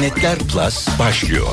İnternetler Plus başlıyor.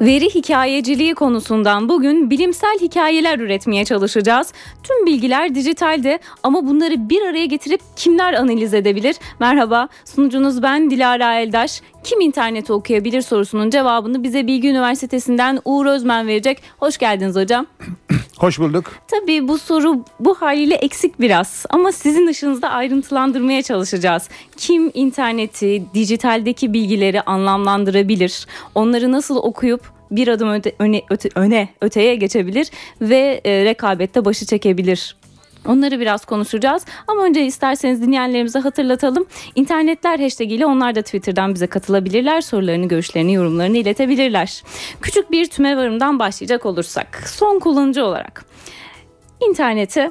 Veri hikayeciliği konusundan bugün bilimsel hikayeler üretmeye çalışacağız. Tüm bilgiler dijitalde ama bunları bir araya getirip kimler analiz edebilir? Merhaba, sunucunuz ben Dilara Eldaş. Kim interneti okuyabilir sorusunun cevabını bize Bilgi Üniversitesi'nden Uğur Özmen verecek. Hoş geldiniz hocam. Hoş bulduk. Tabii bu soru bu haliyle eksik biraz ama sizin ışınızda ayrıntılandırmaya çalışacağız. Kim interneti, dijitaldeki bilgileri anlamlandırabilir? Onları nasıl okuyup bir adım öte, öne, öte, öne öteye geçebilir ve e, rekabette başı çekebilir Onları biraz konuşacağız. Ama önce isterseniz dinleyenlerimize hatırlatalım. İnternetler hashtag ile onlar da Twitter'dan bize katılabilirler. Sorularını, görüşlerini, yorumlarını iletebilirler. Küçük bir tümevarımdan başlayacak olursak. Son kullanıcı olarak. İnternete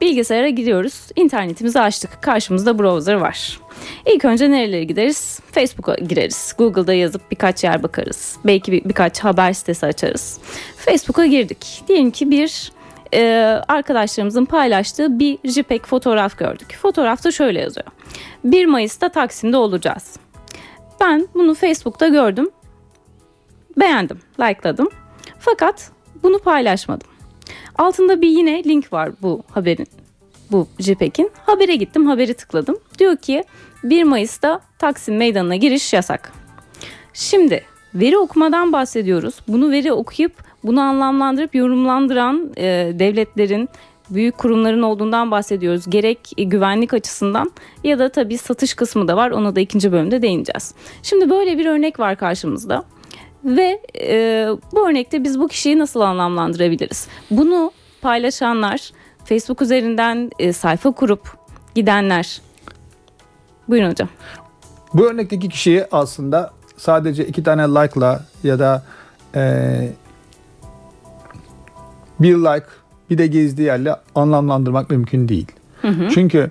bilgisayara giriyoruz. İnternetimizi açtık. Karşımızda browser var. İlk önce nerelere gideriz? Facebook'a gireriz. Google'da yazıp birkaç yer bakarız. Belki bir, birkaç haber sitesi açarız. Facebook'a girdik. Diyelim ki bir e, arkadaşlarımızın paylaştığı bir JPEG fotoğraf gördük. Fotoğrafta şöyle yazıyor. 1 Mayıs'ta Taksim'de olacağız. Ben bunu Facebook'ta gördüm. Beğendim, likeladım. Fakat bunu paylaşmadım. Altında bir yine link var bu haberin. Bu JPEG'in. Habere gittim, haberi tıkladım. Diyor ki 1 Mayıs'ta Taksim Meydanı'na giriş yasak. Şimdi veri okumadan bahsediyoruz. Bunu veri okuyup bunu anlamlandırıp yorumlandıran e, devletlerin büyük kurumların olduğundan bahsediyoruz. Gerek güvenlik açısından ya da tabii satış kısmı da var. Ona da ikinci bölümde değineceğiz. Şimdi böyle bir örnek var karşımızda. Ve e, bu örnekte biz bu kişiyi nasıl anlamlandırabiliriz? Bunu paylaşanlar, Facebook üzerinden e, sayfa kurup gidenler. Buyurun hocam. Bu örnekteki kişiyi aslında sadece iki tane like'la ya da e, bir like bir de gezdiği yerle anlamlandırmak mümkün değil. Hı hı. Çünkü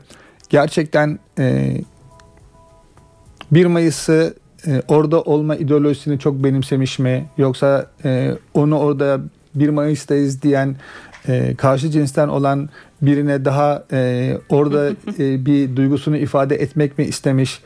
gerçekten e, 1 Mayıs'ı e, orada olma ideolojisini çok benimsemiş mi? Yoksa e, onu orada 1 Mayıs'tayız diyen e, karşı cinsten olan birine daha e, orada e, bir duygusunu ifade etmek mi istemiş?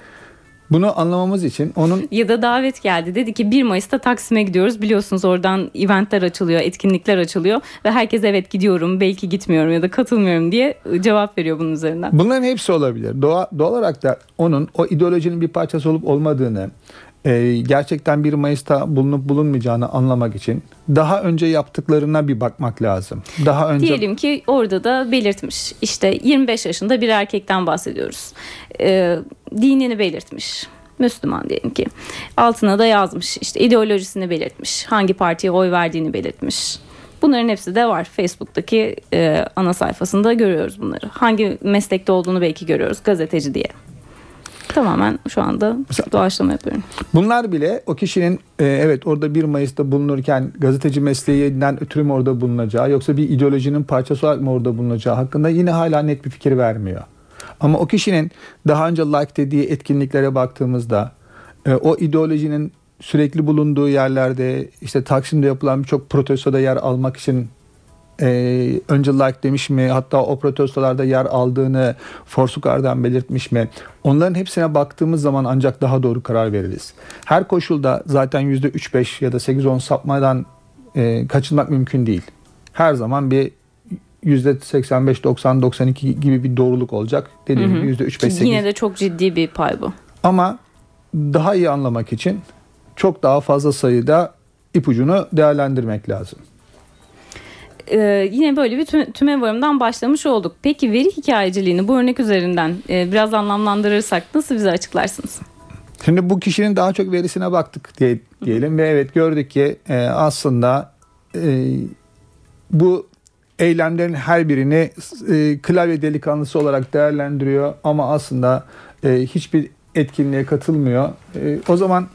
Bunu anlamamız için onun... Ya da davet geldi. Dedi ki 1 Mayıs'ta Taksim'e gidiyoruz. Biliyorsunuz oradan eventler açılıyor, etkinlikler açılıyor. Ve herkes evet gidiyorum, belki gitmiyorum ya da katılmıyorum diye cevap veriyor bunun üzerinden. Bunların hepsi olabilir. Doğa, doğal olarak da onun o ideolojinin bir parçası olup olmadığını, e, gerçekten 1 Mayıs'ta bulunup bulunmayacağını anlamak için daha önce yaptıklarına bir bakmak lazım. Daha önce diyelim ki orada da belirtmiş. İşte 25 yaşında bir erkekten bahsediyoruz. E, dinini belirtmiş. Müslüman diyelim ki. Altına da yazmış. İşte ideolojisini belirtmiş. Hangi partiye oy verdiğini belirtmiş. Bunların hepsi de var. Facebook'taki e, ana sayfasında görüyoruz bunları. Hangi meslekte olduğunu belki görüyoruz. Gazeteci diye. Tamamen şu anda Mesela, doğaçlama yapıyorum. Bunlar bile o kişinin e, evet orada 1 Mayıs'ta bulunurken gazeteci mesleğinden ötürü mü orada bulunacağı yoksa bir ideolojinin parçası olarak mı orada bulunacağı hakkında yine hala net bir fikir vermiyor. Ama o kişinin daha önce like dediği etkinliklere baktığımızda e, o ideolojinin sürekli bulunduğu yerlerde işte Taksim'de yapılan birçok protestoda yer almak için e, önce like demiş mi hatta o protestolarda yer aldığını Forsukar'dan belirtmiş mi onların hepsine baktığımız zaman ancak daha doğru karar veririz. Her koşulda zaten %3-5 ya da 8-10 sapmadan e, kaçınmak mümkün değil. Her zaman bir %85, 90, 92 gibi bir doğruluk olacak. Dediğim gibi %3, 5, 8. Yine de çok ciddi bir pay bu. Ama daha iyi anlamak için çok daha fazla sayıda ipucunu değerlendirmek lazım e, yine böyle bir tüme, tüme varımdan başlamış olduk. Peki veri hikayeciliğini bu örnek üzerinden e, biraz anlamlandırırsak nasıl bize açıklarsınız? Şimdi bu kişinin daha çok verisine baktık diye, diyelim ve evet gördük ki e, aslında e, bu eylemlerin her birini e, klavye delikanlısı olarak değerlendiriyor ama aslında e, hiçbir etkinliğe katılmıyor. E, o zaman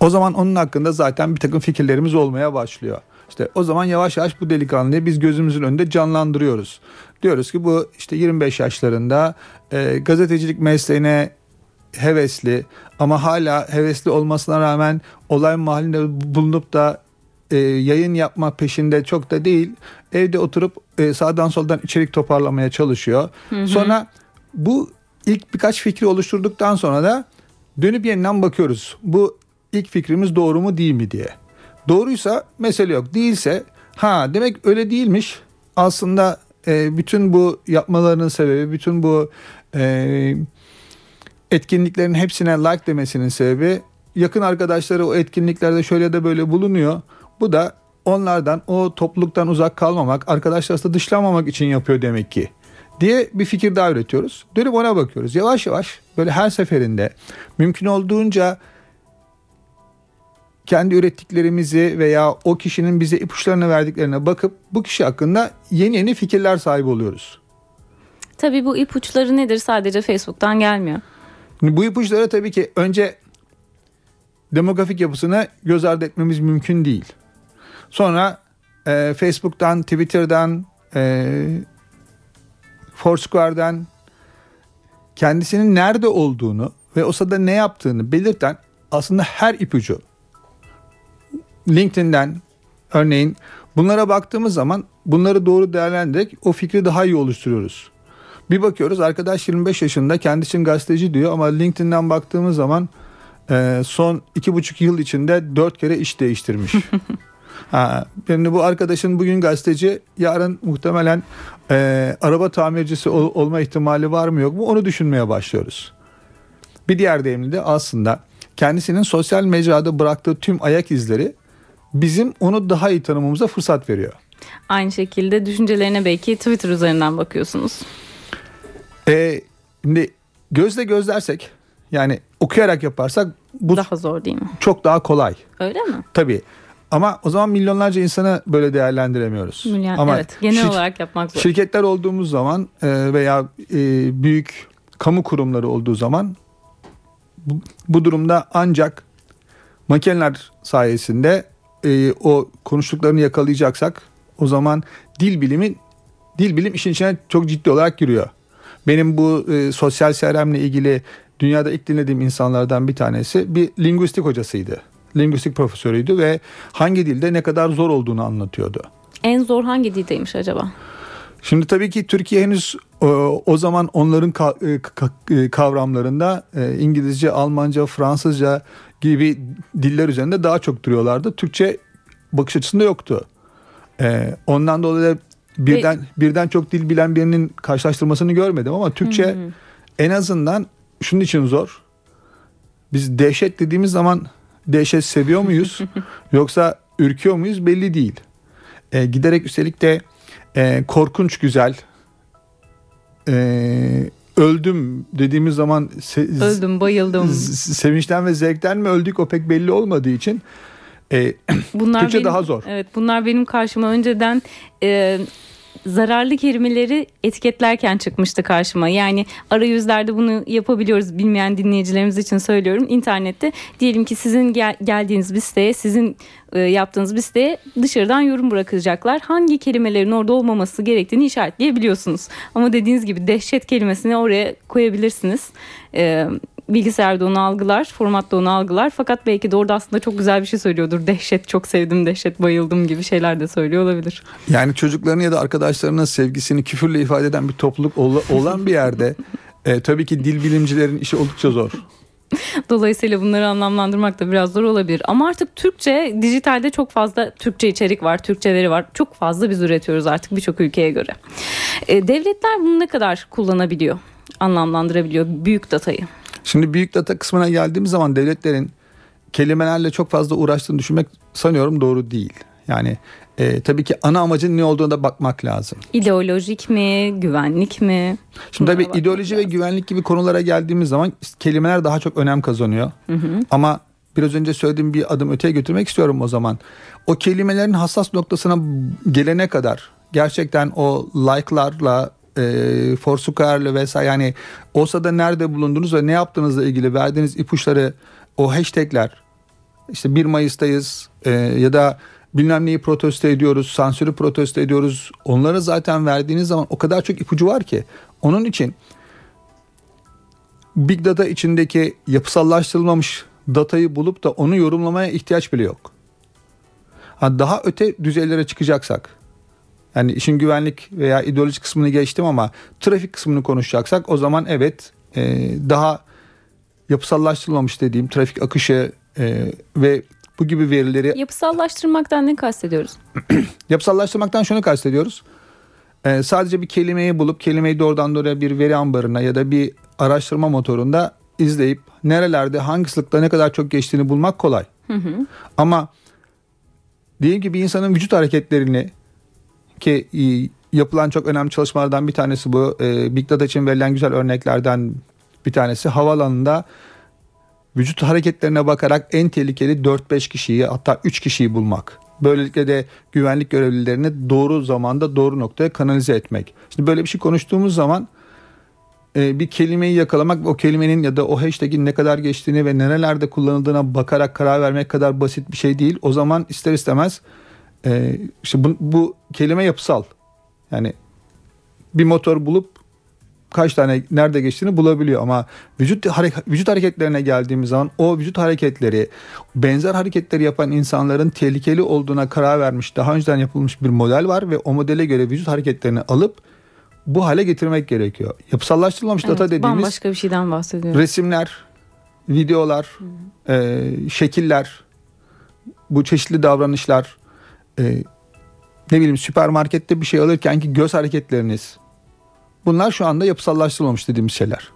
o zaman onun hakkında zaten bir takım fikirlerimiz olmaya başlıyor. İşte o zaman yavaş yavaş bu delikanlıyı biz gözümüzün önünde canlandırıyoruz. Diyoruz ki bu işte 25 yaşlarında e, gazetecilik mesleğine hevesli ama hala hevesli olmasına rağmen olay mahallinde bulunup da e, yayın yapma peşinde çok da değil. Evde oturup e, sağdan soldan içerik toparlamaya çalışıyor. Hı hı. Sonra bu ilk birkaç fikri oluşturduktan sonra da dönüp yeniden bakıyoruz. Bu ilk fikrimiz doğru mu değil mi diye. Doğruysa mesele yok. Değilse ha demek öyle değilmiş. Aslında e, bütün bu yapmalarının sebebi, bütün bu e, etkinliklerin hepsine like demesinin sebebi yakın arkadaşları o etkinliklerde şöyle de böyle bulunuyor. Bu da onlardan o topluluktan uzak kalmamak, arkadaşlarla dışlanmamak için yapıyor demek ki diye bir fikir daha üretiyoruz. Dönüp ona bakıyoruz. Yavaş yavaş böyle her seferinde mümkün olduğunca kendi ürettiklerimizi veya o kişinin bize ipuçlarını verdiklerine bakıp bu kişi hakkında yeni yeni fikirler sahibi oluyoruz. Tabii bu ipuçları nedir? Sadece Facebook'tan gelmiyor. Bu ipuçları tabii ki önce demografik yapısını göz ardı etmemiz mümkün değil. Sonra e, Facebook'tan, Twitter'dan, e, Foursquare'dan kendisinin nerede olduğunu ve o sırada ne yaptığını belirten aslında her ipucu LinkedIn'den örneğin bunlara baktığımız zaman bunları doğru değerlendirerek o fikri daha iyi oluşturuyoruz. Bir bakıyoruz arkadaş 25 yaşında kendisinin gazeteci diyor ama LinkedIn'den baktığımız zaman e, son iki buçuk yıl içinde dört kere iş değiştirmiş. ha, yani bu arkadaşın bugün gazeteci yarın muhtemelen e, araba tamircisi ol, olma ihtimali var mı yok mu onu düşünmeye başlıyoruz. Bir diğer deyimli de aslında kendisinin sosyal mecrada bıraktığı tüm ayak izleri bizim onu daha iyi tanımamıza fırsat veriyor. Aynı şekilde düşüncelerine belki Twitter üzerinden bakıyorsunuz. Ee, şimdi gözle gözlersek yani okuyarak yaparsak bu daha zor değil mi? Çok daha kolay. Öyle mi? Tabii. Ama o zaman milyonlarca insanı böyle değerlendiremiyoruz. Milyon, Ama evet, genel şir- olarak yapmak zor. Şirketler olduğumuz zaman e, veya e, büyük kamu kurumları olduğu zaman bu, bu durumda ancak makineler sayesinde e, o konuştuklarını yakalayacaksak o zaman dil bilimi dil bilim işin içine çok ciddi olarak giriyor. Benim bu e, sosyal CRM'le ilgili dünyada ilk dinlediğim insanlardan bir tanesi bir linguistik hocasıydı. Linguistik profesörüydü ve hangi dilde ne kadar zor olduğunu anlatıyordu. En zor hangi dildeymiş acaba? Şimdi tabii ki Türkiye henüz o, e, o zaman onların e, e, kavramlarında İngilizce, Almanca, Fransızca gibi diller üzerinde daha çok duruyorlardı. Türkçe bakış açısında yoktu. Ondan dolayı birden birden çok dil bilen birinin karşılaştırmasını görmedim ama Türkçe hmm. en azından şunun için zor. Biz dehşet dediğimiz zaman dehşet seviyor muyuz yoksa ürküyor muyuz belli değil. E, giderek üstelik de e, korkunç güzel e, öldüm dediğimiz zaman se- öldüm bayıldım sevinçten ve zevkten mi öldük o pek belli olmadığı için e, bunlar Türkçe benim, daha zor. Evet bunlar benim karşıma önceden e, zararlı kelimeleri etiketlerken çıkmıştı karşıma. Yani arayüzlerde bunu yapabiliyoruz bilmeyen dinleyicilerimiz için söylüyorum. İnternette diyelim ki sizin gel- geldiğiniz bir siteye, sizin e, yaptığınız bir siteye dışarıdan yorum bırakacaklar. Hangi kelimelerin orada olmaması gerektiğini işaretleyebiliyorsunuz. Ama dediğiniz gibi dehşet kelimesini oraya koyabilirsiniz. E, bilgisayarda onu algılar, formatta onu algılar. Fakat belki de orada aslında çok güzel bir şey söylüyordur. Dehşet çok sevdim, dehşet bayıldım gibi şeyler de söylüyor olabilir. Yani çocuklarının ya da arkadaşlarının sevgisini küfürle ifade eden bir topluluk olan bir yerde e, tabii ki dil bilimcilerin işi oldukça zor. Dolayısıyla bunları anlamlandırmak da biraz zor olabilir. Ama artık Türkçe, dijitalde çok fazla Türkçe içerik var, Türkçe veri var. Çok fazla biz üretiyoruz artık birçok ülkeye göre. E, devletler bunu ne kadar kullanabiliyor, anlamlandırabiliyor büyük datayı? Şimdi büyük data kısmına geldiğimiz zaman devletlerin kelimelerle çok fazla uğraştığını düşünmek sanıyorum doğru değil. Yani e, tabii ki ana amacın ne olduğuna da bakmak lazım. İdeolojik mi, güvenlik mi? Şimdi tabii ideoloji lazım. ve güvenlik gibi konulara geldiğimiz zaman kelimeler daha çok önem kazanıyor. Hı hı. Ama biraz önce söylediğim bir adım öteye götürmek istiyorum o zaman. O kelimelerin hassas noktasına gelene kadar gerçekten o like'larla e, Foursquare'lı vesaire yani olsa da nerede bulundunuz ve ne yaptığınızla ilgili verdiğiniz ipuçları o hashtagler işte 1 Mayıs'tayız e, ya da bilmem neyi protesto ediyoruz, sansürü protesto ediyoruz. Onları zaten verdiğiniz zaman o kadar çok ipucu var ki onun için Big Data içindeki yapısallaştırılmamış datayı bulup da onu yorumlamaya ihtiyaç bile yok. Ha, daha öte düzeylere çıkacaksak yani işin güvenlik veya ideoloji kısmını geçtim ama trafik kısmını konuşacaksak o zaman evet e, daha yapısallaştırılmamış dediğim trafik akışı e, ve bu gibi verileri Yapısallaştırmaktan ne kastediyoruz? yapısallaştırmaktan şunu kastediyoruz. E, sadece bir kelimeyi bulup kelimeyi doğrudan doğruya bir veri ambarına ya da bir araştırma motorunda izleyip nerelerde hangi sıklıkta ne kadar çok geçtiğini bulmak kolay. Ama diyelim ki bir insanın vücut hareketlerini ki e, yapılan çok önemli çalışmalardan bir tanesi bu. E, Big Data için verilen güzel örneklerden bir tanesi. Havaalanında vücut hareketlerine bakarak en tehlikeli 4-5 kişiyi hatta 3 kişiyi bulmak. Böylelikle de güvenlik görevlilerini doğru zamanda doğru noktaya kanalize etmek. Şimdi böyle bir şey konuştuğumuz zaman e, bir kelimeyi yakalamak o kelimenin ya da o hashtag'in ne kadar geçtiğini ve nerelerde kullanıldığına bakarak karar vermek kadar basit bir şey değil. O zaman ister istemez e, işte bu, bu kelime yapısal. Yani bir motor bulup kaç tane nerede geçtiğini bulabiliyor ama vücut hareket, vücut hareketlerine geldiğimiz zaman o vücut hareketleri benzer hareketleri yapan insanların tehlikeli olduğuna karar vermiş daha önceden yapılmış bir model var ve o modele göre vücut hareketlerini alıp bu hale getirmek gerekiyor. Yapısallaştırılmamış Evet, data dediğimiz bambaşka bir şeyden bahsediyoruz. resimler, videolar, e, şekiller, bu çeşitli davranışlar, e, ne bileyim süpermarkette bir şey alırken ki göz hareketleriniz. Bunlar şu anda yapısallaştırılmamış dediğimiz şeyler.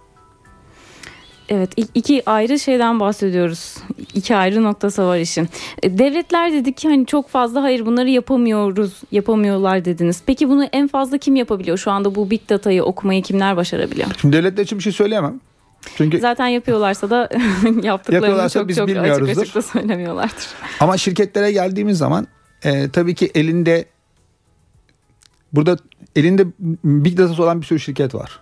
Evet iki ayrı şeyden bahsediyoruz. İki ayrı noktası var işin. E, Devletler dedik ki hani çok fazla hayır bunları yapamıyoruz, yapamıyorlar dediniz. Peki bunu en fazla kim yapabiliyor? Şu anda bu big data'yı okumayı kimler başarabiliyor? Şimdi devletler için bir şey söyleyemem. Çünkü Zaten yapıyorlarsa da yaptıklarını Yapıyorlarsa çok biz çok açık bilmiyoruzdur. açık da söylemiyorlardır. ama şirketlere geldiğimiz zaman e, tabii ki elinde burada elinde big datası olan bir sürü şirket var.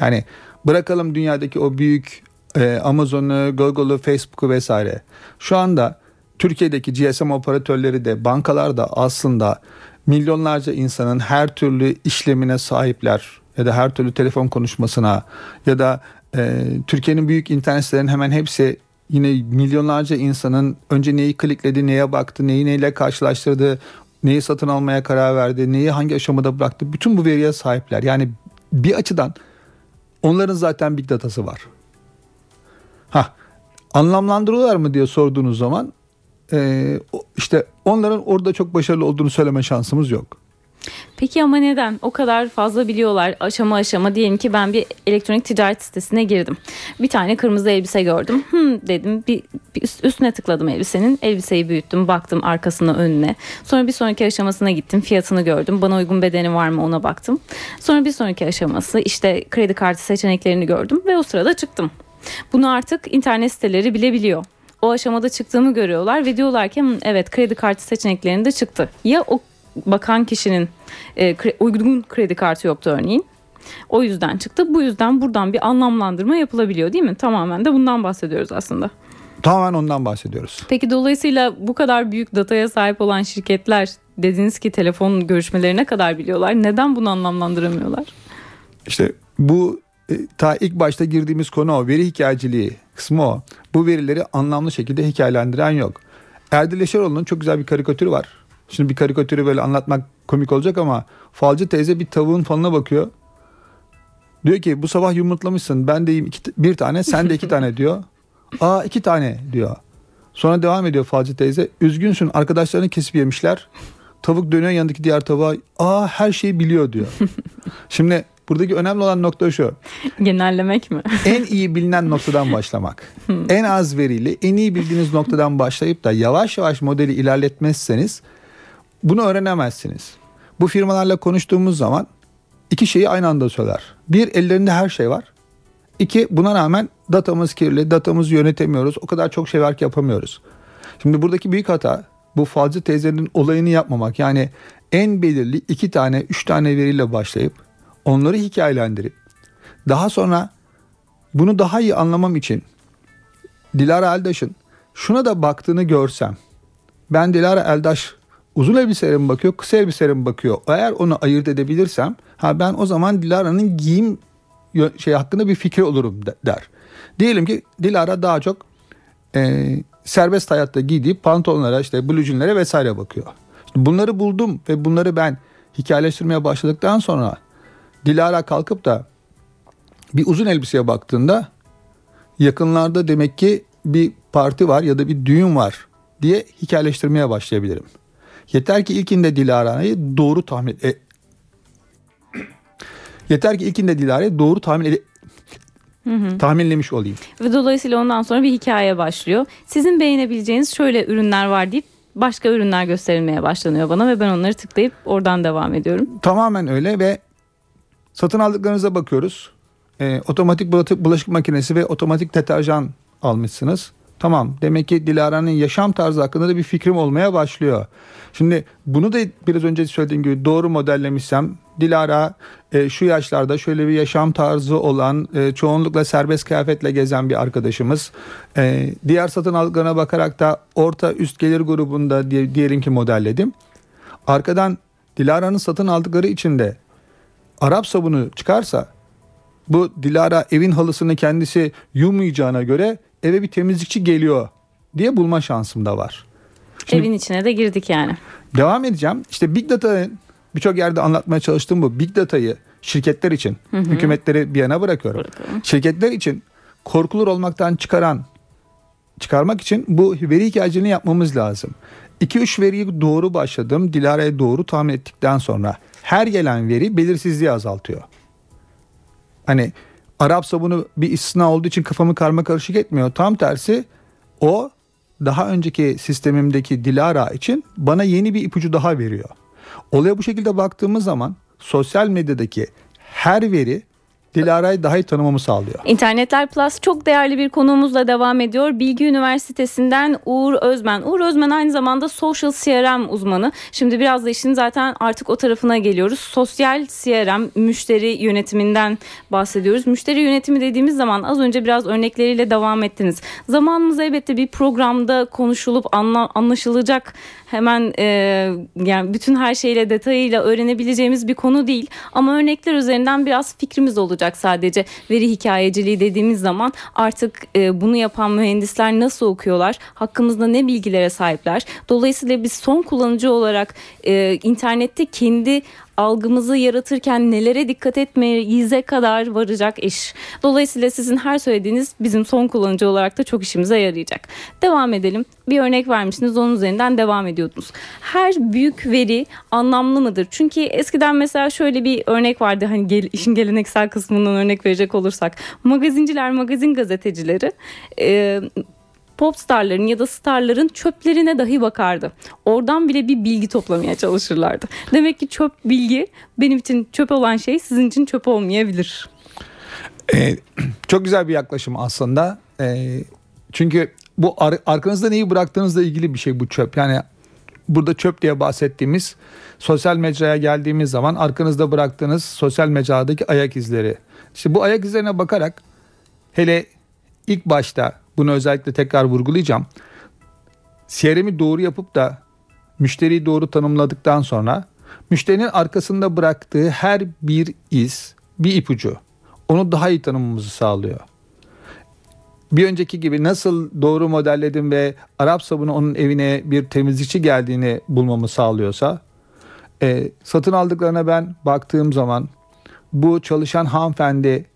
Yani bırakalım dünyadaki o büyük e, Amazon'u, Google'u, Facebook'u vesaire. Şu anda Türkiye'deki GSM operatörleri de bankalar da aslında milyonlarca insanın her türlü işlemine sahipler ya da her türlü telefon konuşmasına ya da e, Türkiye'nin büyük internet sitelerinin hemen hepsi yine milyonlarca insanın önce neyi klikledi, neye baktı, neyi neyle karşılaştırdı, neyi satın almaya karar verdi, neyi hangi aşamada bıraktı. Bütün bu veriye sahipler. Yani bir açıdan onların zaten big datası var. Ha, anlamlandırıyorlar mı diye sorduğunuz zaman işte onların orada çok başarılı olduğunu söyleme şansımız yok. Peki ama neden? O kadar fazla biliyorlar aşama aşama. Diyelim ki ben bir elektronik ticaret sitesine girdim. Bir tane kırmızı elbise gördüm. Hmm dedim. Bir, bir üst- üstüne tıkladım elbisenin. Elbiseyi büyüttüm. Baktım arkasına önüne. Sonra bir sonraki aşamasına gittim. Fiyatını gördüm. Bana uygun bedeni var mı ona baktım. Sonra bir sonraki aşaması işte kredi kartı seçeneklerini gördüm. Ve o sırada çıktım. Bunu artık internet siteleri bilebiliyor. O aşamada çıktığımı görüyorlar ve diyorlar ki "Hmm, evet kredi kartı seçeneklerinde çıktı. Ya o bakan kişinin e, kre- uygun kredi kartı yoktu örneğin. O yüzden çıktı. Bu yüzden buradan bir anlamlandırma yapılabiliyor değil mi? Tamamen de bundan bahsediyoruz aslında. Tamamen ondan bahsediyoruz. Peki dolayısıyla bu kadar büyük dataya sahip olan şirketler dediniz ki telefon görüşmeleri ne kadar biliyorlar? Neden bunu anlamlandıramıyorlar? İşte bu e, ta ilk başta girdiğimiz konu o veri hikayeciliği kısmı o. Bu verileri anlamlı şekilde hikayelendiren yok. Erdil Yaşaroğlu'nun çok güzel bir karikatürü var. Şimdi bir karikatürü böyle anlatmak komik olacak ama falcı teyze bir tavuğun falına bakıyor. Diyor ki bu sabah yumurtlamışsın ben de iki, bir tane sen de iki tane diyor. Aa iki tane diyor. Sonra devam ediyor falcı teyze. Üzgünsün arkadaşlarını kesip yemişler. Tavuk dönüyor yanındaki diğer tavuğa. Aa her şeyi biliyor diyor. Şimdi buradaki önemli olan nokta şu. Genellemek mi? En iyi bilinen noktadan başlamak. en az veriyle en iyi bildiğiniz noktadan başlayıp da yavaş yavaş modeli ilerletmezseniz bunu öğrenemezsiniz. Bu firmalarla konuştuğumuz zaman iki şeyi aynı anda söyler. Bir ellerinde her şey var. İki buna rağmen datamız kirli, datamızı yönetemiyoruz. O kadar çok şey var ki yapamıyoruz. Şimdi buradaki büyük hata bu falcı teyzenin olayını yapmamak. Yani en belirli iki tane, üç tane veriyle başlayıp onları hikayelendirip daha sonra bunu daha iyi anlamam için Dilara Eldaş'ın şuna da baktığını görsem. Ben Dilara Eldaş uzun elbiselere mi bakıyor, kısa elbiselere mi bakıyor? Eğer onu ayırt edebilirsem ha ben o zaman Dilara'nın giyim şey hakkında bir fikri olurum de- der. Diyelim ki Dilara daha çok e, serbest hayatta giydiği pantolonlara işte blue vesaire bakıyor. Şimdi bunları buldum ve bunları ben hikayeleştirmeye başladıktan sonra Dilara kalkıp da bir uzun elbiseye baktığında yakınlarda demek ki bir parti var ya da bir düğün var diye hikayeleştirmeye başlayabilirim. Yeter ki ilkinde Dilara'yı doğru tahmin e, Yeter ki ilkinde Dilara'yı doğru tahmin ede, tahminlemiş olayım. Ve dolayısıyla ondan sonra bir hikaye başlıyor. Sizin beğenebileceğiniz şöyle ürünler var deyip başka ürünler gösterilmeye başlanıyor bana ve ben onları tıklayıp oradan devam ediyorum. Tamamen öyle ve satın aldıklarınıza bakıyoruz. E, otomatik bulaşık makinesi ve otomatik deterjan almışsınız. Tamam demek ki Dilara'nın yaşam tarzı hakkında da bir fikrim olmaya başlıyor. Şimdi bunu da biraz önce söylediğim gibi doğru modellemişsem Dilara e, şu yaşlarda şöyle bir yaşam tarzı olan e, çoğunlukla serbest kıyafetle gezen bir arkadaşımız. E, diğer satın aldıklarına bakarak da orta üst gelir grubunda diye, diyelim ki modelledim. Arkadan Dilara'nın satın aldıkları içinde Arap sabunu çıkarsa bu Dilara evin halısını kendisi yumayacağına göre eve bir temizlikçi geliyor diye bulma şansım da var. Şimdi, Evin içine de girdik yani. Devam edeceğim. İşte Big Data'nın birçok yerde anlatmaya çalıştığım bu Big Data'yı şirketler için, hı hı. hükümetleri bir yana bırakıyorum. Bırakalım. Şirketler için korkulur olmaktan çıkaran çıkarmak için bu veri hikayeciliğini yapmamız lazım. 2-3 veriyi doğru başladım. Dilara'ya doğru tahmin ettikten sonra her gelen veri belirsizliği azaltıyor. Hani Arap sabunu bir istisna olduğu için kafamı karma karışık etmiyor. Tam tersi o daha önceki sistemimdeki Dilara için bana yeni bir ipucu daha veriyor. Olaya bu şekilde baktığımız zaman sosyal medyadaki her veri Dilara'yı daha iyi tanımamı sağlıyor. İnternetler Plus çok değerli bir konuğumuzla devam ediyor. Bilgi Üniversitesi'nden Uğur Özmen. Uğur Özmen aynı zamanda Social CRM uzmanı. Şimdi biraz da işin zaten artık o tarafına geliyoruz. Sosyal CRM, müşteri yönetiminden bahsediyoruz. Müşteri yönetimi dediğimiz zaman az önce biraz örnekleriyle devam ettiniz. Zamanımız elbette bir programda konuşulup anla, anlaşılacak hemen e, yani bütün her şeyle detayıyla öğrenebileceğimiz bir konu değil. Ama örnekler üzerinden biraz fikrimiz olacak sadece. Veri hikayeciliği dediğimiz zaman artık e, bunu yapan mühendisler nasıl okuyorlar? Hakkımızda ne bilgilere sahipler? Dolayısıyla biz son kullanıcı olarak e, internette kendi algımızı yaratırken nelere dikkat etmeyize kadar varacak iş. Dolayısıyla sizin her söylediğiniz bizim son kullanıcı olarak da çok işimize yarayacak. Devam edelim. Bir örnek vermişsiniz onun üzerinden devam ediyordunuz. Her büyük veri anlamlı mıdır? Çünkü eskiden mesela şöyle bir örnek vardı hani gel, işin geleneksel kısmından örnek verecek olursak. Magazinciler, magazin gazetecileri e, popstarların ya da starların çöplerine dahi bakardı. Oradan bile bir bilgi toplamaya çalışırlardı. Demek ki çöp bilgi benim için çöp olan şey sizin için çöp olmayabilir. Ee, çok güzel bir yaklaşım aslında. Ee, çünkü bu ar- arkanızda neyi bıraktığınızla ilgili bir şey bu çöp. Yani burada çöp diye bahsettiğimiz sosyal mecraya geldiğimiz zaman arkanızda bıraktığınız sosyal mecradaki ayak izleri. İşte bu ayak izlerine bakarak hele ilk başta bunu özellikle tekrar vurgulayacağım. CRM'i doğru yapıp da müşteriyi doğru tanımladıktan sonra müşterinin arkasında bıraktığı her bir iz bir ipucu. Onu daha iyi tanımamızı sağlıyor. Bir önceki gibi nasıl doğru modelledim ve Arap sabunu onun evine bir temizlikçi geldiğini bulmamı sağlıyorsa e, satın aldıklarına ben baktığım zaman bu çalışan hanımefendi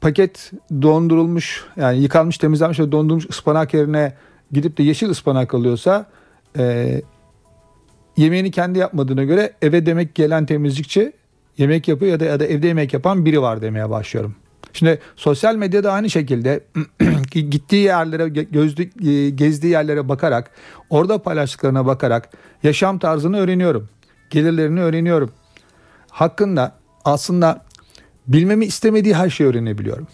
paket dondurulmuş yani yıkanmış temizlenmiş ve dondurulmuş ıspanak yerine gidip de yeşil ıspanak alıyorsa e, yemeğini kendi yapmadığına göre eve demek gelen temizlikçi yemek yapıyor ya da, ya da evde yemek yapan biri var demeye başlıyorum. Şimdi sosyal medyada aynı şekilde gittiği yerlere, gözlü, e, gezdiği yerlere bakarak, orada paylaştıklarına bakarak yaşam tarzını öğreniyorum. Gelirlerini öğreniyorum. Hakkında aslında bilmemi istemediği her şeyi öğrenebiliyorum.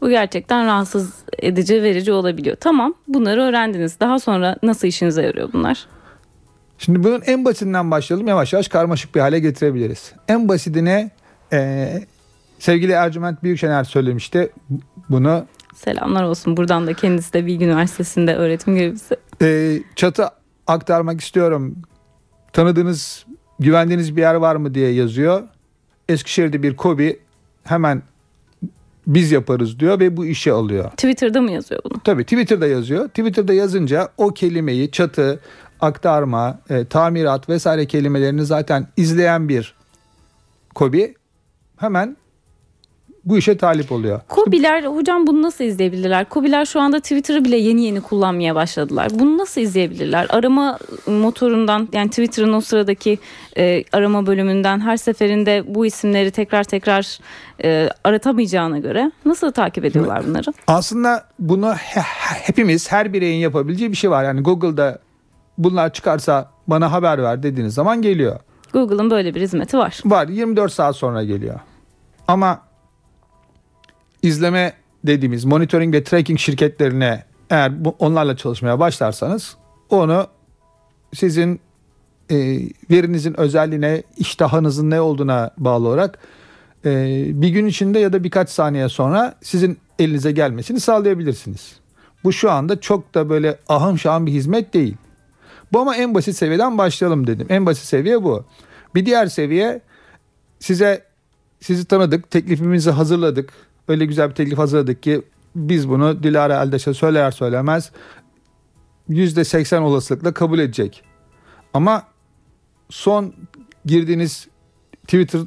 Bu gerçekten rahatsız edici verici olabiliyor. Tamam bunları öğrendiniz. Daha sonra nasıl işinize yarıyor bunlar? Şimdi bunun en basitinden başlayalım. Yavaş yavaş karmaşık bir hale getirebiliriz. En basitine e, sevgili Ercüment Büyükşener söylemişti bunu. Selamlar olsun. Buradan da kendisi de Bilgi Üniversitesi'nde öğretim görevlisi. E, çatı aktarmak istiyorum. Tanıdığınız, güvendiğiniz bir yer var mı diye yazıyor. Eskişehir'de bir kobi hemen biz yaparız diyor ve bu işe alıyor. Twitter'da mı yazıyor bunu? Tabii Twitter'da yazıyor. Twitter'da yazınca o kelimeyi çatı, aktarma, e, tamirat vesaire kelimelerini zaten izleyen bir kobi hemen bu işe talip oluyor. Kobiler hocam bunu nasıl izleyebilirler? Kobiler şu anda Twitter'ı bile yeni yeni kullanmaya başladılar. Bunu nasıl izleyebilirler? Arama motorundan yani Twitter'ın o sıradaki e, arama bölümünden her seferinde bu isimleri tekrar tekrar e, aratamayacağına göre nasıl takip ediyorlar bunları? Aslında bunu he, hepimiz her bireyin yapabileceği bir şey var. Yani Google'da bunlar çıkarsa bana haber ver dediğiniz zaman geliyor. Google'ın böyle bir hizmeti var. Var 24 saat sonra geliyor. Ama izleme dediğimiz monitoring ve tracking şirketlerine eğer bu, onlarla çalışmaya başlarsanız onu sizin e, verinizin özelliğine, iştahınızın ne olduğuna bağlı olarak e, bir gün içinde ya da birkaç saniye sonra sizin elinize gelmesini sağlayabilirsiniz. Bu şu anda çok da böyle ahım şahım bir hizmet değil. Bu ama en basit seviyeden başlayalım dedim. En basit seviye bu. Bir diğer seviye size sizi tanıdık, teklifimizi hazırladık. Öyle güzel bir teklif hazırladık ki biz bunu Dilara Eldeş'e söyler söylemez %80 olasılıkla kabul edecek. Ama son girdiğiniz Twitter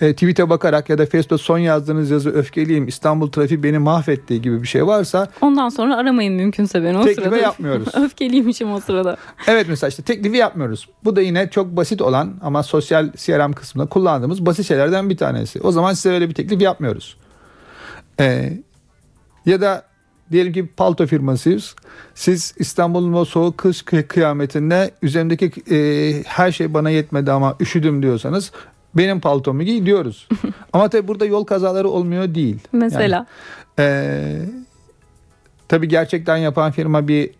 e, tweet'e bakarak ya da Facebook'ta son yazdığınız yazı öfkeliyim İstanbul trafiği beni mahvetti gibi bir şey varsa Ondan sonra aramayın mümkünse beni o Teklife sırada. yapmıyoruz. Öfkeliymişim o sırada. Evet mesela işte teklifi yapmıyoruz. Bu da yine çok basit olan ama sosyal CRM kısmında kullandığımız basit şeylerden bir tanesi. O zaman size öyle bir teklif yapmıyoruz. Ee, ya da diyelim ki palto firmasıyız. Siz İstanbul'un o soğuk kış kı- kıyametinde üzerimdeki e, her şey bana yetmedi ama üşüdüm diyorsanız benim paltomu giy diyoruz. ama tabii burada yol kazaları olmuyor değil. Mesela. Ee, tabii gerçekten yapan firma bir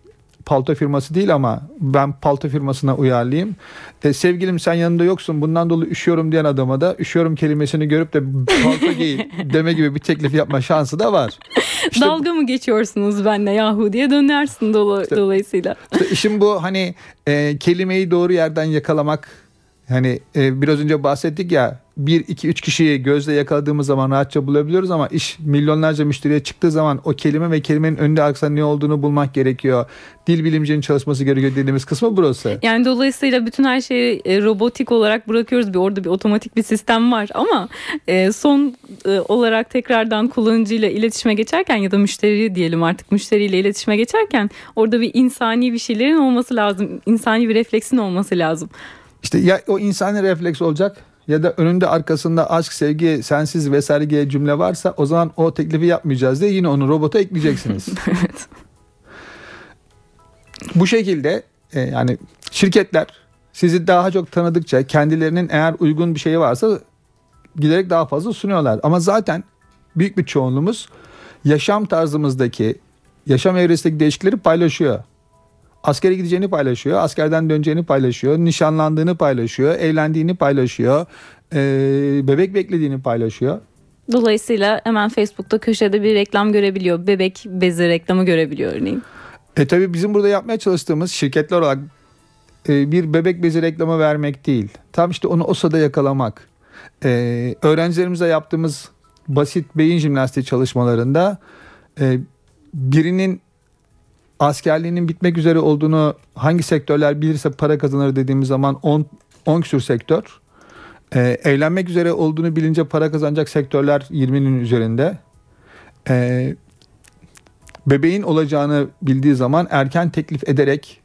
palto firması değil ama ben palto firmasına uyarlayayım. Ee, sevgilim sen yanında yoksun bundan dolayı üşüyorum diyen adama da üşüyorum kelimesini görüp de palto giy deme gibi bir teklif yapma şansı da var. İşte, Dalga mı geçiyorsunuz benle yahu diye dönersin dola- dolayısıyla. işte işin bu hani e, kelimeyi doğru yerden yakalamak. Hani e, biraz önce bahsettik ya 1 2 3 kişiyi gözle yakaladığımız zaman rahatça bulabiliyoruz ama iş milyonlarca müşteriye çıktığı zaman o kelime ve kelimenin önünde arkasında ne olduğunu bulmak gerekiyor. Dil bilimcinin çalışması gerekiyor dediğimiz kısmı burası. Yani dolayısıyla bütün her şeyi e, robotik olarak bırakıyoruz. Bir orada bir otomatik bir sistem var ama e, son e, olarak tekrardan kullanıcıyla iletişime geçerken ya da müşteri diyelim artık müşteriyle iletişime geçerken orada bir insani bir şeylerin olması lazım. İnsani bir refleksin olması lazım. İşte ya o insani refleks olacak ya da önünde arkasında aşk, sevgi, sensiz vesaire gibi cümle varsa o zaman o teklifi yapmayacağız diye yine onu robota ekleyeceksiniz. evet. Bu şekilde e, yani şirketler sizi daha çok tanıdıkça kendilerinin eğer uygun bir şeyi varsa giderek daha fazla sunuyorlar. Ama zaten büyük bir çoğunluğumuz yaşam tarzımızdaki, yaşam evresindeki değişiklikleri paylaşıyor. Askere gideceğini paylaşıyor, askerden döneceğini paylaşıyor, nişanlandığını paylaşıyor, evlendiğini paylaşıyor, e, bebek beklediğini paylaşıyor. Dolayısıyla hemen Facebook'ta köşede bir reklam görebiliyor. Bebek bezi reklamı görebiliyor örneğin. E tabii bizim burada yapmaya çalıştığımız şirketler olarak e, bir bebek bezi reklamı vermek değil. Tam işte onu o sırada yakalamak. E, öğrencilerimize yaptığımız basit beyin jimnastiği çalışmalarında e, birinin askerliğinin bitmek üzere olduğunu hangi sektörler bilirse para kazanır dediğimiz zaman 10 10 küsur sektör. E, evlenmek üzere olduğunu bilince para kazanacak sektörler 20'nin üzerinde. E, bebeğin olacağını bildiği zaman erken teklif ederek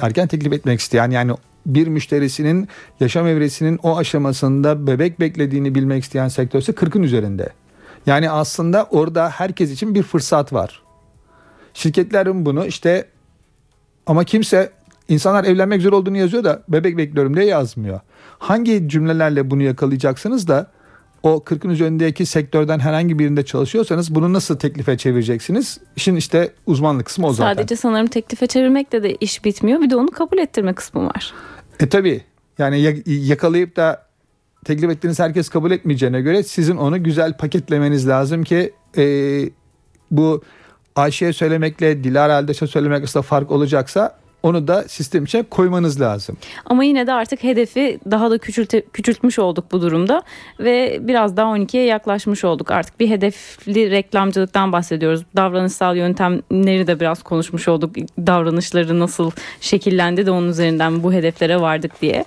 erken teklif etmek isteyen yani bir müşterisinin yaşam evresinin o aşamasında bebek beklediğini bilmek isteyen sektör ise 40'ın üzerinde. Yani aslında orada herkes için bir fırsat var. Şirketlerin bunu işte ama kimse insanlar evlenmek üzere olduğunu yazıyor da bebek bekliyorum diye yazmıyor. Hangi cümlelerle bunu yakalayacaksınız da o 40'ın üzerindeki sektörden herhangi birinde çalışıyorsanız bunu nasıl teklife çevireceksiniz? İşin işte uzmanlık kısmı o zaten. Sadece sanırım teklife çevirmekle de iş bitmiyor. Bir de onu kabul ettirme kısmı var. E tabi yani ya- yakalayıp da teklif ettiğiniz herkes kabul etmeyeceğine göre sizin onu güzel paketlemeniz lazım ki e, bu Ayşe'ye söylemekle Dilara Aldeş'e söylemek arasında fark olacaksa onu da sistem içine koymanız lazım. Ama yine de artık hedefi daha da küçülte, küçültmüş olduk bu durumda ve biraz daha 12'ye yaklaşmış olduk. Artık bir hedefli reklamcılıktan bahsediyoruz. Davranışsal yöntemleri de biraz konuşmuş olduk. Davranışları nasıl şekillendi de onun üzerinden bu hedeflere vardık diye.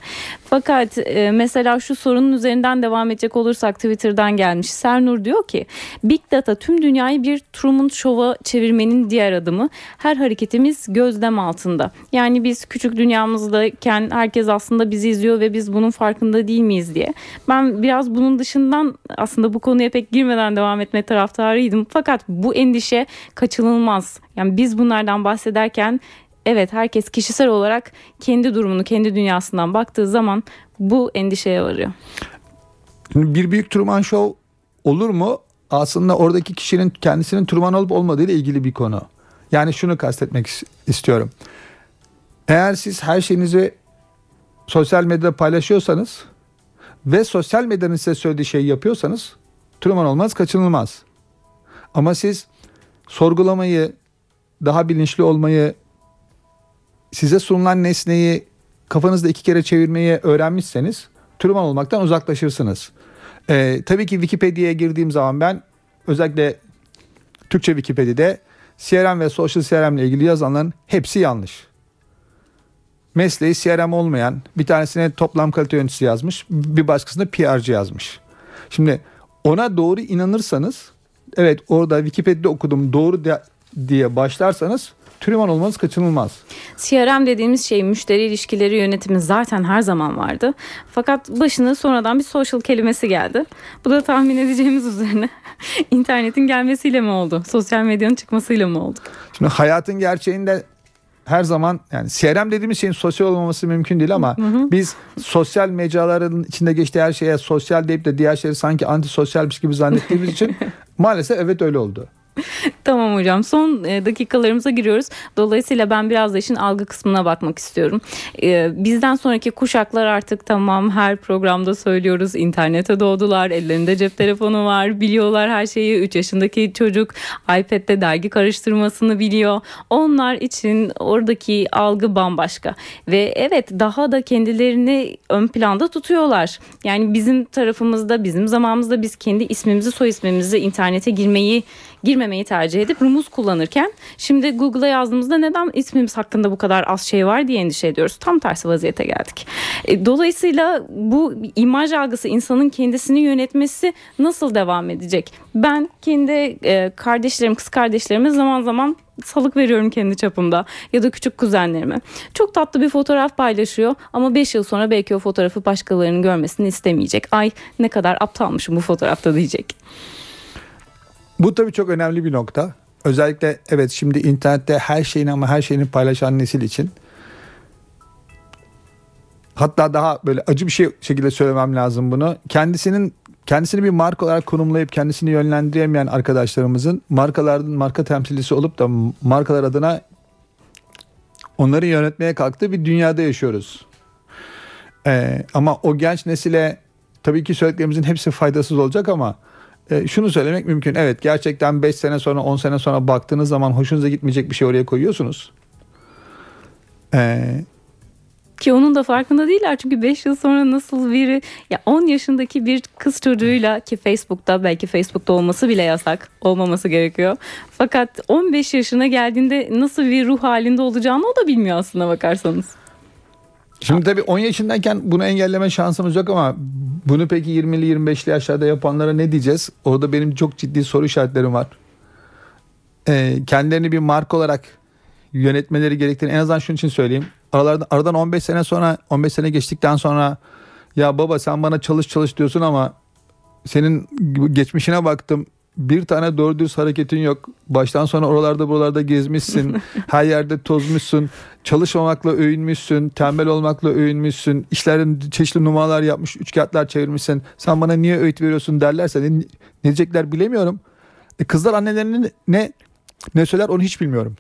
Fakat e, mesela şu sorunun üzerinden devam edecek olursak Twitter'dan gelmiş. Sernur diyor ki Big Data tüm dünyayı bir Truman Show'a çevirmenin diğer adımı. Her hareketimiz gözlem altında. Yani biz küçük dünyamızdayken herkes aslında bizi izliyor ve biz bunun farkında değil miyiz diye. Ben biraz bunun dışından aslında bu konuya pek girmeden devam etme taraftarıydım. Fakat bu endişe kaçınılmaz. Yani biz bunlardan bahsederken evet herkes kişisel olarak kendi durumunu, kendi dünyasından baktığı zaman bu endişeye varıyor. Bir büyük Truman Show olur mu? Aslında oradaki kişinin kendisinin Truman olup olmadığı ile ilgili bir konu. Yani şunu kastetmek istiyorum. Eğer siz her şeyinizi sosyal medyada paylaşıyorsanız ve sosyal medyanın size söylediği şeyi yapıyorsanız Truman olmaz kaçınılmaz. Ama siz sorgulamayı, daha bilinçli olmayı, size sunulan nesneyi kafanızda iki kere çevirmeyi öğrenmişseniz Truman olmaktan uzaklaşırsınız. Ee, tabii ki Wikipedia'ya girdiğim zaman ben özellikle Türkçe Wikipedia'da CRM ve Social CRM ile ilgili yazanların hepsi yanlış. Mesleği CRM olmayan bir tanesine toplam kalite yöneticisi yazmış bir başkasına PR'cı yazmış. Şimdi ona doğru inanırsanız evet orada Wikipedia'da okudum doğru diye başlarsanız Türeman olmanız kaçınılmaz. CRM dediğimiz şey müşteri ilişkileri yönetimi zaten her zaman vardı. Fakat başına sonradan bir social kelimesi geldi. Bu da tahmin edeceğimiz üzerine internetin gelmesiyle mi oldu? Sosyal medyanın çıkmasıyla mı oldu? Şimdi hayatın gerçeğinde her zaman yani CRM dediğimiz şeyin sosyal olmaması mümkün değil ama hı hı. biz sosyal mecraların içinde geçtiği her şeye sosyal deyip de diğer şeyleri sanki antisosyalmiş gibi zannettiğimiz için maalesef evet öyle oldu. tamam hocam son e, dakikalarımıza giriyoruz. Dolayısıyla ben biraz da işin algı kısmına bakmak istiyorum. E, bizden sonraki kuşaklar artık tamam her programda söylüyoruz internete doğdular. Ellerinde cep telefonu var. Biliyorlar her şeyi. 3 yaşındaki çocuk iPad'de dergi karıştırmasını biliyor. Onlar için oradaki algı bambaşka. Ve evet daha da kendilerini ön planda tutuyorlar. Yani bizim tarafımızda bizim zamanımızda biz kendi ismimizi soy ismimizi internete girmeyi girmemeyi tercih edip rumuz kullanırken şimdi Google'a yazdığımızda neden ismimiz hakkında bu kadar az şey var diye endişe ediyoruz. Tam tersi vaziyete geldik. E, dolayısıyla bu imaj algısı insanın kendisini yönetmesi nasıl devam edecek? Ben kendi e, kardeşlerim, kız kardeşlerime zaman zaman salık veriyorum kendi çapımda ya da küçük kuzenlerime. Çok tatlı bir fotoğraf paylaşıyor ama 5 yıl sonra belki o fotoğrafı başkalarının görmesini istemeyecek. Ay ne kadar aptalmışım bu fotoğrafta diyecek. Bu tabii çok önemli bir nokta. Özellikle evet şimdi internette her şeyini ama her şeyini paylaşan nesil için. Hatta daha böyle acı bir şey şekilde söylemem lazım bunu. Kendisinin kendisini bir marka olarak konumlayıp kendisini yönlendiremeyen arkadaşlarımızın markaların marka temsilcisi olup da markalar adına onları yönetmeye kalktığı bir dünyada yaşıyoruz. Ee, ama o genç nesile tabii ki söylediklerimizin hepsi faydasız olacak ama e, şunu söylemek mümkün. Evet gerçekten 5 sene sonra 10 sene sonra baktığınız zaman hoşunuza gitmeyecek bir şey oraya koyuyorsunuz. Ee, ki onun da farkında değiller çünkü 5 yıl sonra nasıl biri ya 10 yaşındaki bir kız çocuğuyla ki Facebook'ta belki Facebook'ta olması bile yasak olmaması gerekiyor. Fakat 15 yaşına geldiğinde nasıl bir ruh halinde olacağını o da bilmiyor aslında bakarsanız. Şimdi tabii 10 yaşındayken bunu engelleme şansımız yok ama bunu peki 20'li 25'li yaşlarda yapanlara ne diyeceğiz? Orada benim çok ciddi soru işaretlerim var. Ee, kendilerini bir marka olarak yönetmeleri gerektiğini en azından şunun için söyleyeyim. Aralardan, aradan 15 sene sonra 15 sene geçtikten sonra ya baba sen bana çalış çalış diyorsun ama senin geçmişine baktım bir tane doğru dürüst hareketin yok. Baştan sona oralarda buralarda gezmişsin. her yerde tozmuşsun. Çalışmamakla övünmüşsün. Tembel olmakla övünmüşsün. İşlerin çeşitli numaralar yapmış. Üç kağıtlar çevirmişsin. Sen bana niye öğüt veriyorsun derlerse ne, ne diyecekler bilemiyorum. E kızlar annelerinin ne ne söyler onu hiç bilmiyorum.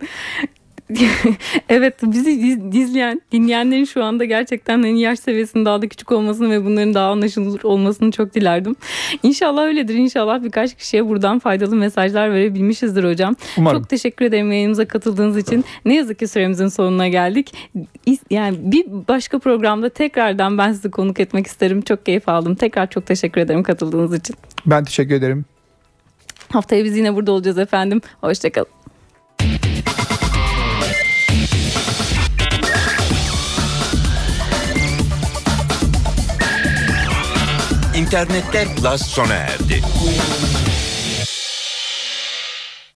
evet bizi izleyen dinleyenlerin şu anda gerçekten hani yaş seviyesinin daha da küçük olmasını ve bunların daha anlaşılır olmasını çok dilerdim. İnşallah öyledir. İnşallah birkaç kişiye buradan faydalı mesajlar verebilmişizdir hocam. Umarım. Çok teşekkür ederim yayınımıza katıldığınız için. Ne yazık ki süremizin sonuna geldik. Yani bir başka programda tekrardan ben sizi konuk etmek isterim. Çok keyif aldım. Tekrar çok teşekkür ederim katıldığınız için. Ben teşekkür ederim. Haftaya biz yine burada olacağız efendim. Hoşçakalın. İnternette Plus sona erdi.